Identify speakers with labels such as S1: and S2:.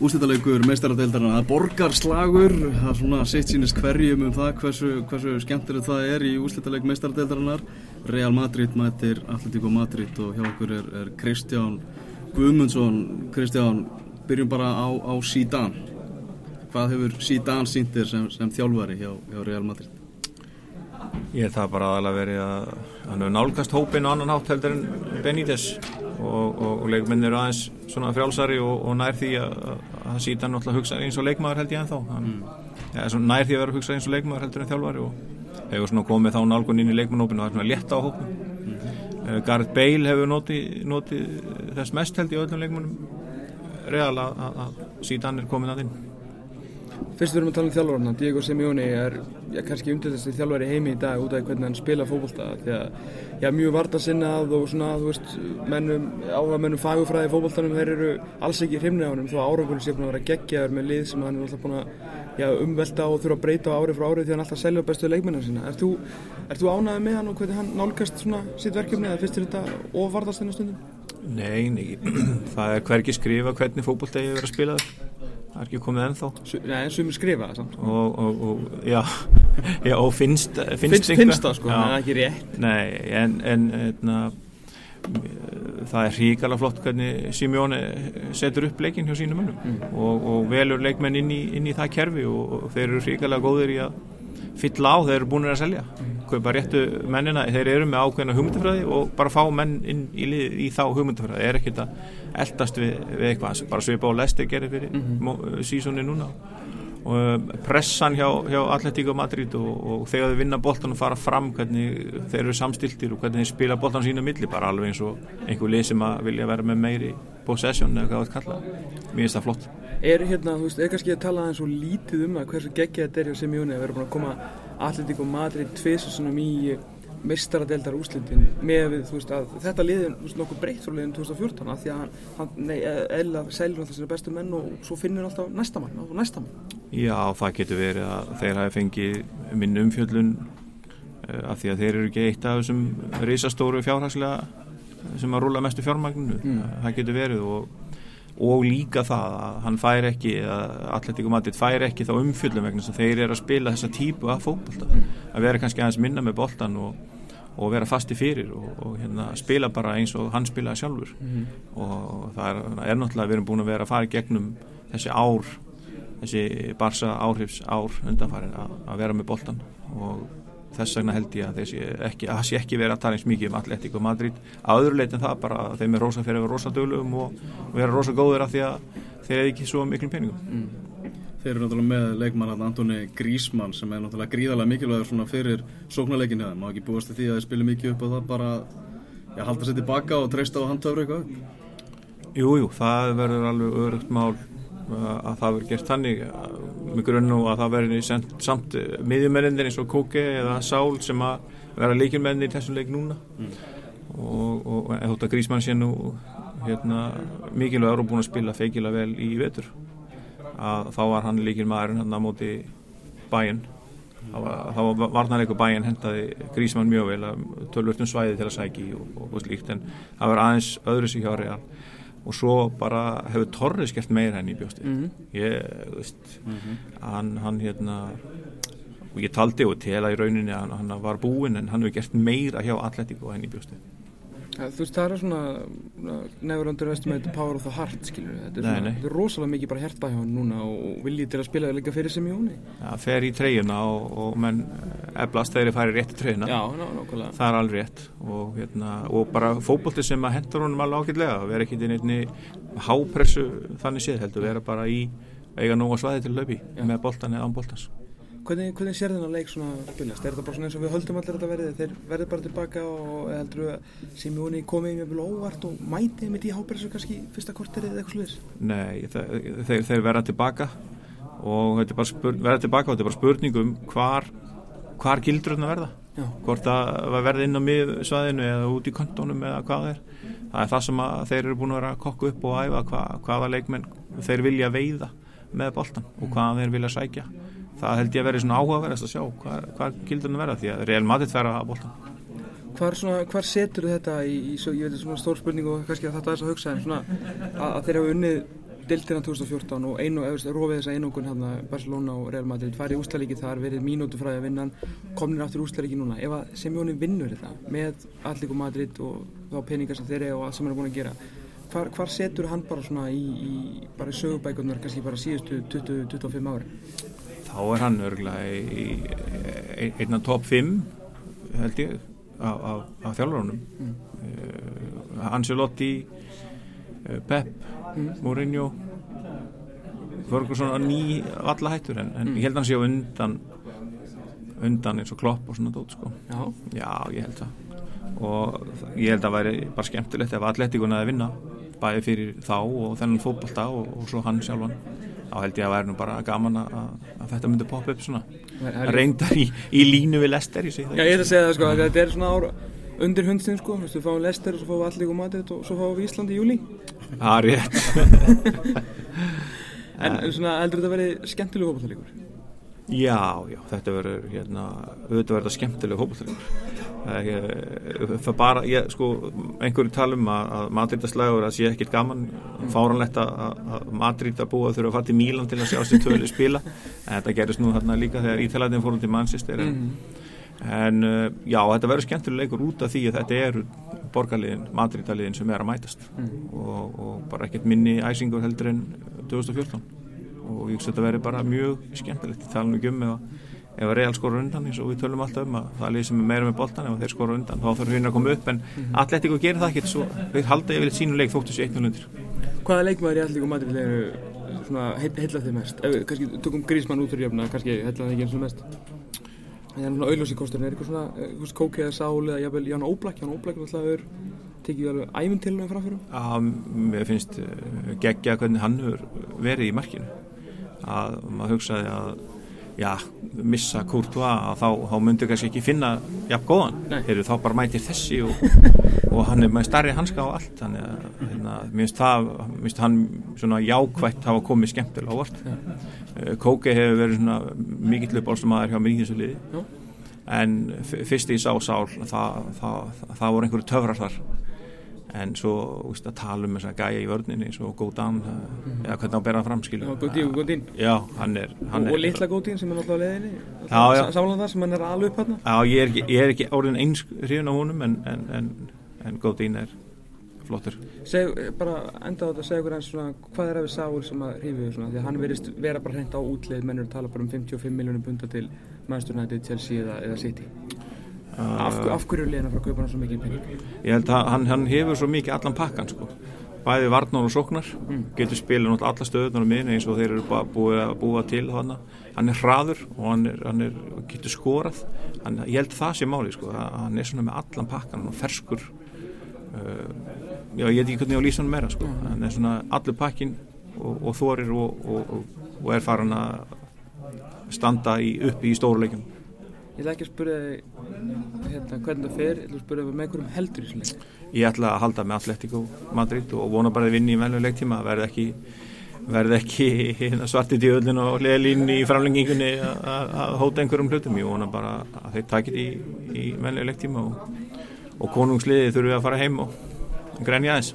S1: ústættaleikur meistaradeildarna, það er borgarslagur það er svona sitt sínist hverjum um það hversu, hversu skemmtilegt það er í ústættaleik meistaradeildarinnar. Real Madrid mætir Atletico Madrid og hjá okkur er, er Kristján Guðmundsson. Kristján, byrjum bara á, á Sídan hvað hefur Sídan síndir sem, sem þjálfari hjá, hjá Real Madrid?
S2: Ég er það bara aðalega verið að hann hefur nálgast hópin og annan hátt heldur en Benítez og, og, og leikminn eru aðeins svona frjálsari og, og nær því að, að síta náttúrulega hugsa eins og leikmaður held ég ennþá hann, mm. ja, nær því að vera að hugsa eins og leikmaður heldur en þjálfari og hefur svona komið þá nálgun inn í leikmannhópin og það er svona létta á hópin mm. Gareth Bale hefur notið noti þess mest held í öllum leikmannum real að, sítan er komin að inn
S3: Fyrst við erum að tala um þjálfarna, Diego Simeone er já, kannski umtöðast í þjálfari heimi í dag út af hvernig hann spila fókbólta því að já, mjög varta sinnað og svona, þú veist, mennum, áhuga mennum fagufræði fókbóltanum, þeir eru alls ekki hrimni á hann þó árangunum sé búin að vera geggjaður með lið sem hann er alltaf búin að já, umvelta og þurfa að breyta á ári frá ári því hann alltaf selja bestu leikmennar sína. Er þú, þú ánæðið með hann og hvernig hann nálgast svona sitt verkefni eða fyrst er þetta og vartast þennan stundum?
S2: Nei, nei, það er hverki skrifa hvernig fókbóltegi verið að spila það það er ekki komið ennþá.
S3: En sumir skrifa það samt
S2: og, og, og, já, já, og finnst
S3: finnst, finnst, finnst það sko, en það er ekki rétt.
S2: Nei, en, en etna, það er hríkala flott hvernig Simjóni setur upp leikin hjá sínum mönnum. Mm. og velur leikmenn inn í, inn í það kerfi og þeir eru hríkala góðir í að fylla á þeir eru búin að selja. Mm. Kaupa réttu mennina, þeir eru með ákveðna hugmyndafræði og bara fá menn inn í, í þá hugmyndafræði, er ekkert að eldast við, við eitthvað, bara svipa á lesti gerir fyrir mm -hmm. sísónu núna. Og um, pressan hjá, hjá Atletík og Madrid og, og þegar þau vinna boltan og fara fram hvernig þeir eru samstiltir og hvernig þeir spila boltan sína milli, bara alveg eins og einhver lið sem að vilja vera með meiri possession eða hvað það er kallað, mér finnst það flott.
S3: Er hérna, þú veist, er kannski að tala eins og lítið um að hversu geggja þetta er hjá Semjóni að vera búin að koma Atletík og Madrid tviðsessonum í meistaradeldar úslitin með við, þú veist, að þetta liðin nokkuð breytt frá liðin 2014 að því að hann, nei, eða selur alltaf sér bestu menn og svo finnur hann alltaf næsta mann og næsta mann.
S2: Já, það getur verið að þeir hafi fengið minn umfjöldun eh, að því að þeir eru ekki eitt af þessum reysastóru fjárhagslega sem að rúla mestu fjármagninu, mm. það getur verið og og líka það að hann fær ekki Atletico Madrid fær ekki þá umfjöldum vegna sem þeir eru að spila þessa típu af fókbalta, mm. að vera kannski aðeins minna með boltan og, og vera fasti fyrir og, og hérna, spila bara eins og hann spilaði sjálfur mm. og það er, er náttúrulega við erum búin að vera að fara gegnum þessi ár þessi barsa áhrifs ár undanfarin að, að vera með boltan og þess vegna held ég að þessi ekki, að sé ekki verið að tala eins mikið um Atletico Madrid. Að öðru leitin það bara að þeim er rosa fyrir að vera rosa dölum og vera rosa góður af því að þeir hefði ekki svo miklum peningum. Mm.
S1: Þeir eru náttúrulega með leikmann Antoni Grísmann sem er náttúrulega gríðarlega mikilvægur fyrir sóknarleikinu má ekki búast til því að þeir spila mikið upp og það bara já, halda sér tilbaka og treysta á handtöfru eitthvað?
S2: Jújú, það verður alveg örugt mál að það verður gert þannig með grunn og að það verður samt miðjumenninir eins og Kóke eða Sál sem að vera leikjumennir í þessum leik núna mm. og, og þótt að Grísmann sé nú hérna, mikilvægur og búin að spila feikilega vel í vetur að þá var hann líkil maður hann á móti bæinn þá var varnarleiku bæinn hendaði Grísmann mjög vel að tölvörtum svæði til að sæki og, og, og slíkt en það var aðeins öðru sig hjá reall og svo bara hefur Torres gert meira henni í bjósti mm -hmm. ég, veist mm -hmm. hann, hann hérna og ég taldi og tela í rauninni að hann var búinn en hann hefur gert meira hjá Atletico henni í bjósti
S3: Ja, þú veist, það er svona nefnur undir vestum með þetta power of the heart skilur þetta er, svona, þetta er rosalega mikið bara herta hjá hann núna og viljið til að spila það líka fyrir sem í hóni.
S2: Já, fer í treyjuna og, og menn eflast þegar þið færi rétt í.
S3: Já, nákvæmlega.
S2: Það er alveg rétt og, hérna, og bara fókbólti sem að hendur honum alveg ákveldlega, vera ekki inn einni hápressu þannig séð heldur, vera bara í eiga nóga svaði til löpi með boltan eða án boltans.
S3: Hvernig, hvernig sér þennan leik svona spilast? Er þetta bara svona eins og við höldum allir þetta verðið? Þeir verður bara tilbaka og heldur að Simjóni komið mjög vel óvart og mætið með því háberðis kannski fyrsta korterið eða eitthvað sluðis?
S2: Nei, þeir, þeir verða tilbaka og þetta er bara spurning, verða tilbaka og þetta er bara spurningum hvar, hvar gildur þetta verða? Já. Hvort það verði inn á miðsvæðinu eða út í kontónum eða hvað er. Það er það sem þeir eru búin að vera að kokka upp og æfa hvað, hvaða leikmenn þeir vilja veiða með boltan og hvað þeir vilja sækja það held ég að vera svona áhugaverðast að sjá hvað gildur það verða því að Real Madrid færa að bólta
S3: Hvar, svona, hvar setur þetta í, í svo, ég veit svona stór spurning og kannski að þetta er að hugsa en svona að, að þeir hafa unnið deltina 2014 og einu, rofið þessa einókun hérna Barcelona og Real Madrid farið úslæðlíki þar, verið mínútu fræði að vinna komnir aftur úslæðlíki núna ef að Semjóni vinnur þetta með Allík og Madrid og þá peningar sem þeir eru og allt sem hann er búin að gera hvar, hvar setur hann bara svona í, í bara sögubækunar kannski bara síðustu 20-25 ári?
S2: Þá er hann örgulega í, í einna top 5 held ég af þjálfurunum mm. uh, Ancelotti uh, Pep. Mourinho Ferguson að ný valla hættur en, en mm. ég held að hann sé á undan undan eins og klopp og svona dót sko.
S3: Já.
S2: Já, ég held það. Og ég held að það væri bara skemmtilegt ef atletíkun að vinna bæði fyrir þá og þennan fókbalta og, og svo hann sjálfan. Þá held ég að væri nú bara gaman að, að þetta myndi poppa upp svona. Reyndar í, í línu við Lester
S3: í sig Já, ég hef að segja það sko, þetta er svona ára undir hundstinn sko, þú veist, við fáum Lester og svo fáum við Allík og Madrid og svo fáum við Íslandi í júli
S2: Er rétt
S3: En svona heldur þetta að veri skemmtilegu hópaðalíkur?
S2: Já, já, þetta verður hérna, auðvitað verður skemmtilegu hópaðalíkur það bara, ég, sko einhverju talum að, að Madrid-slagur að sé ekkit gaman, fáranlegt að, að Madrid að búa þurfa að fara til Mílan til að sjá sér tölu spila, en þetta gerist nú hérna líka þegar Ítalæðin fórum til Manchester en, mm. en já, þetta verður skemmtilega leikur út af því að þetta eru borgarliðin, Madrid-liðin sem er að mætast mm. og, og bara ekkert minni æsingur heldur en 2014 og ég veist að þetta verður bara mjög skemmtilegt ég tala nú ekki um ef, að Real skora undan eins og við tölum alltaf um að það er lið sem er meira með boltan ef þeir skora undan þá þarf hérna að koma upp en mm. Atletico gerir það ekkert svo við halda yfir sínu leik þóttu sér 1-0
S3: Hvaða leikmaður í Atletico Madrid er heillað þið mest? Ef kannski tökum Grísmann út fyrir jöfna kannski heillað þið ekki eins og mest Það er svona auðljósi kosturinn, er eitthvað svona kókið eða sál eða jáfnvel Ján Óblak, Ján Óblak er alltaf öður, tekið við alveg æfinn til hann framförum?
S2: Já, mér finnst uh, geggja hvernig hann hefur verið í markinu. Að maður hugsaði að já, missa Courtois að þá, þá myndu kannski ekki finna jafn góðan, þeir eru þá bara mætir þessi og, og hann er með starri hanska á allt, þannig að hérna, mér finnst það, mér finnst hann svona jákvægt hafa komið skemmtilega á vort eh, Kóke hefur verið svona mikill aðeins hjá í þessu liði. En fyrst ég sá sál það, það, það, voru einhverju töfrar þar. En svo úst, að tala um þess að gæja í vörninni svo Góðan mm. eða hvernig á að bera fram
S3: skilju Góðín
S2: já, hann er hann
S3: og, og litla Góðín sem er alltaf leðinni samlan það sem hann er alveg upp hann
S2: já, ég er ekki, ég er ekki orðin eins hrifin á honum en, en, en, en Góðín er flottur
S3: Seg, bara enda á þetta að segja okkur eins svona hvað er að við sáur sem að hrifu því að hann verist vera bara hreint á útlið mennur tala bara um 55 miljónum bunda til Manchester Chelsea eða, eða City Af, af hverju er liðan að fara að kaupa hann svo mikið pening?
S2: Ég held að hann, hann hefur svo mikið allan pakkan sko. Bæði varnar og sóknar, mm. getur spila náttúrulega alla stöðunar á miðin eins og þeir eru búið að búa til hana. Hann er hraður og hann, er, hann er, getur skorað. Hann, ég held það sé máli sko, hann er svona með allan pakkan og ferskur. Uh, já, ég veit ekki hvernig ég á lýsanum meira sko. Mm. Hann er svona allur pakkin og, og þorir og, og, og er farin að standa í, upp í stóruleikum.
S3: Ég ætla ekki að spyrja hérna, hvernig það fer, ég ætla að spyrja með einhverjum heldur í þessu leik.
S2: Ég ætla að halda með Atletico Madrid og vona bara að vinni í velju leiktíma, verði ekki, verði ekki hérna, svartið í öllin og leðlín í framlengingunni að hóta einhverjum hlutum. Ég vona bara að þeir takit í, í velju leiktíma og, og konungsliði þurfum við að fara heim og grænja aðeins.